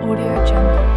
Audio Jungle.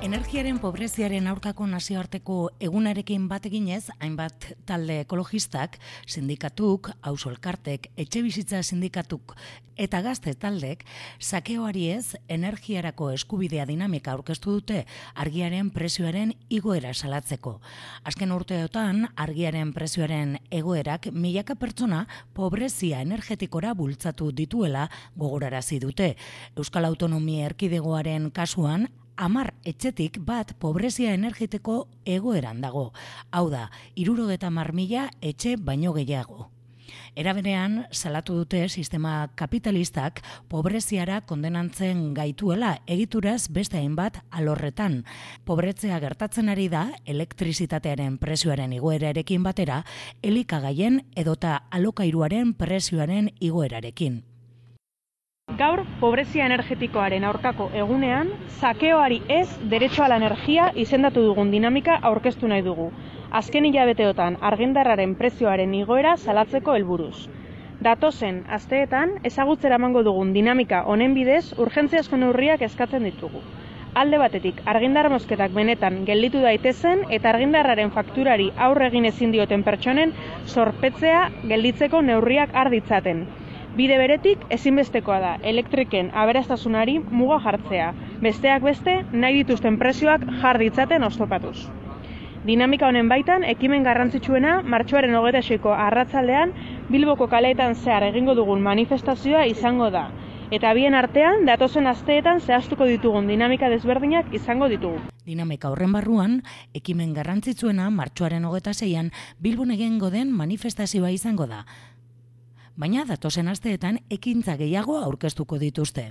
Energiaren pobreziaren aurkako nazioarteko egunarekin bat eginez, hainbat talde ekologistak, sindikatuk, ausolkartek, etxe bizitza sindikatuk eta gazte taldek, sakeoari ez energiarako eskubidea dinamika aurkeztu dute argiaren prezioaren igoera salatzeko. Azken urteotan, argiaren prezioaren egoerak milaka pertsona pobrezia energetikora bultzatu dituela gogorarazi dute. Euskal Autonomia Erkidegoaren kasuan, amar etxetik bat pobrezia energetiko egoeran dago. Hau da, irurogeta mila etxe baino gehiago. Era berean, salatu dute sistema kapitalistak pobreziara kondenantzen gaituela egituraz beste hainbat alorretan. Pobretzea gertatzen ari da elektrizitatearen prezioaren igoerarekin batera, elikagaien edota alokairuaren prezioaren igoerarekin. Gaur, pobrezia energetikoaren aurkako egunean, sakeoari ez derecho a la energia izendatu dugun dinamika aurkeztu nahi dugu. Azken hilabeteotan argindarraren prezioaren igoera salatzeko helburuz. Datozen asteetan ezagutzera emango dugun dinamika honen bidez urgentziazko neurriak eskatzen ditugu. Alde batetik, argindar mozketak benetan gelditu daitezen eta argindarraren fakturari aurre egin ezin dioten pertsonen sorpetzea gelditzeko neurriak har ditzaten. Bide beretik ezinbestekoa da elektriken aberastasunari muga jartzea, besteak beste nahi dituzten prezioak jar ditzaten oztopatuz. Dinamika honen baitan, ekimen garrantzitsuena martxoaren hogeta seiko arratzaldean Bilboko kaleetan zehar egingo dugun manifestazioa izango da. Eta bien artean, datozen asteetan zehaztuko ditugun dinamika desberdinak izango ditugu. Dinamika horren barruan, ekimen garrantzitsuena martxoaren hogeta zeian Bilbon egingo den manifestazioa izango da. Baina datozen asteetan ekintza gehiago aurkeztuko dituzte.